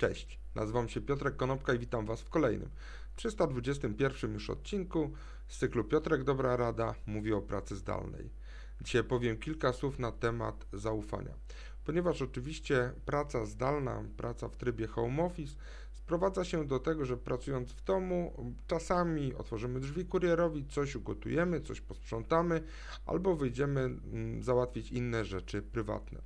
Cześć, nazywam się Piotrek Konopka i witam Was w kolejnym, 321 już odcinku z cyklu Piotrek Dobra Rada mówi o pracy zdalnej. Dzisiaj powiem kilka słów na temat zaufania, ponieważ oczywiście praca zdalna, praca w trybie home office sprowadza się do tego, że pracując w domu czasami otworzymy drzwi kurierowi, coś ugotujemy, coś posprzątamy albo wyjdziemy mm, załatwić inne rzeczy prywatne.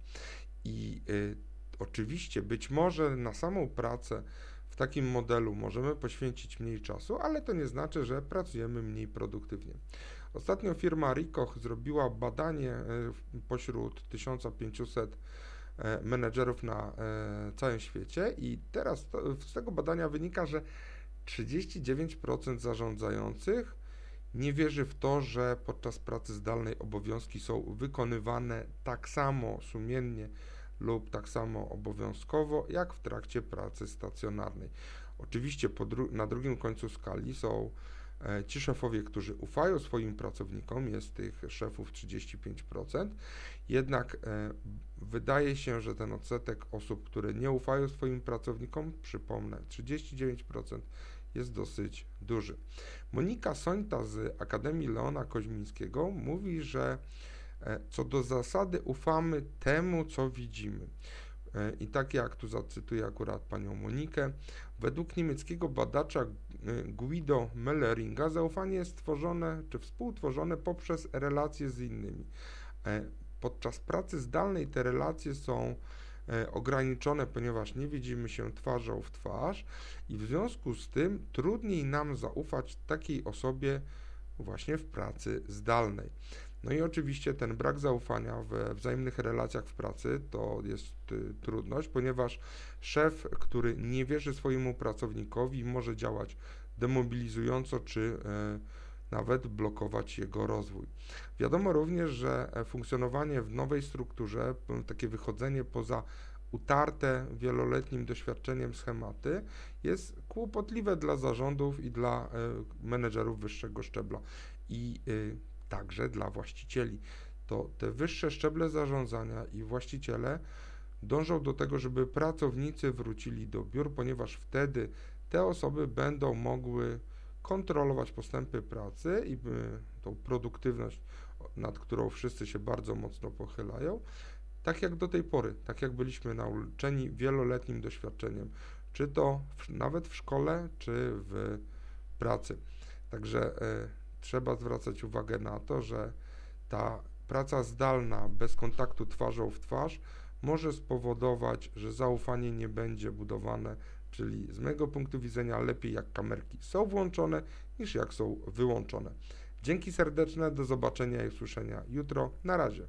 I y, Oczywiście, być może na samą pracę w takim modelu możemy poświęcić mniej czasu, ale to nie znaczy, że pracujemy mniej produktywnie. Ostatnio firma Ricoh zrobiła badanie e, pośród 1500 e, menedżerów na e, całym świecie i teraz z tego badania wynika, że 39% zarządzających nie wierzy w to, że podczas pracy zdalnej obowiązki są wykonywane tak samo sumiennie lub tak samo obowiązkowo jak w trakcie pracy stacjonarnej. Oczywiście dru na drugim końcu skali są e, ci szefowie, którzy ufają swoim pracownikom, jest tych szefów 35%, jednak e, wydaje się, że ten odsetek osób, które nie ufają swoim pracownikom, przypomnę, 39% jest dosyć duży. Monika Sońta z Akademii Leona Koźmińskiego mówi, że co do zasady ufamy temu, co widzimy. E, I tak jak tu zacytuję akurat panią Monikę, według niemieckiego badacza e, Guido Melleringa zaufanie jest tworzone czy współtworzone poprzez relacje z innymi. Podczas pracy zdalnej te relacje są ograniczone, ponieważ nie widzimy się twarzą w twarz i w związku z tym trudniej nam zaufać takiej osobie właśnie w pracy zdalnej. No i oczywiście ten brak zaufania we wzajemnych relacjach w pracy to jest y, trudność, ponieważ szef, który nie wierzy swojemu pracownikowi, może działać demobilizująco czy y, nawet blokować jego rozwój. Wiadomo również, że e, funkcjonowanie w nowej strukturze, takie wychodzenie poza utarte wieloletnim doświadczeniem schematy jest kłopotliwe dla zarządów i dla y, menedżerów wyższego szczebla. I także dla właścicieli. To te wyższe szczeble zarządzania i właściciele dążą do tego, żeby pracownicy wrócili do biur, ponieważ wtedy te osoby będą mogły kontrolować postępy pracy i y, tą produktywność, nad którą wszyscy się bardzo mocno pochylają, tak jak do tej pory, tak jak byliśmy nauczeni wieloletnim doświadczeniem, czy to w, nawet w szkole, czy w pracy. Także y, trzeba zwracać uwagę na to, że ta praca zdalna bez kontaktu twarzą w twarz może spowodować, że zaufanie nie będzie budowane, czyli z mojego punktu widzenia lepiej jak kamerki są włączone niż jak są wyłączone. Dzięki serdeczne, do zobaczenia i usłyszenia jutro. Na razie.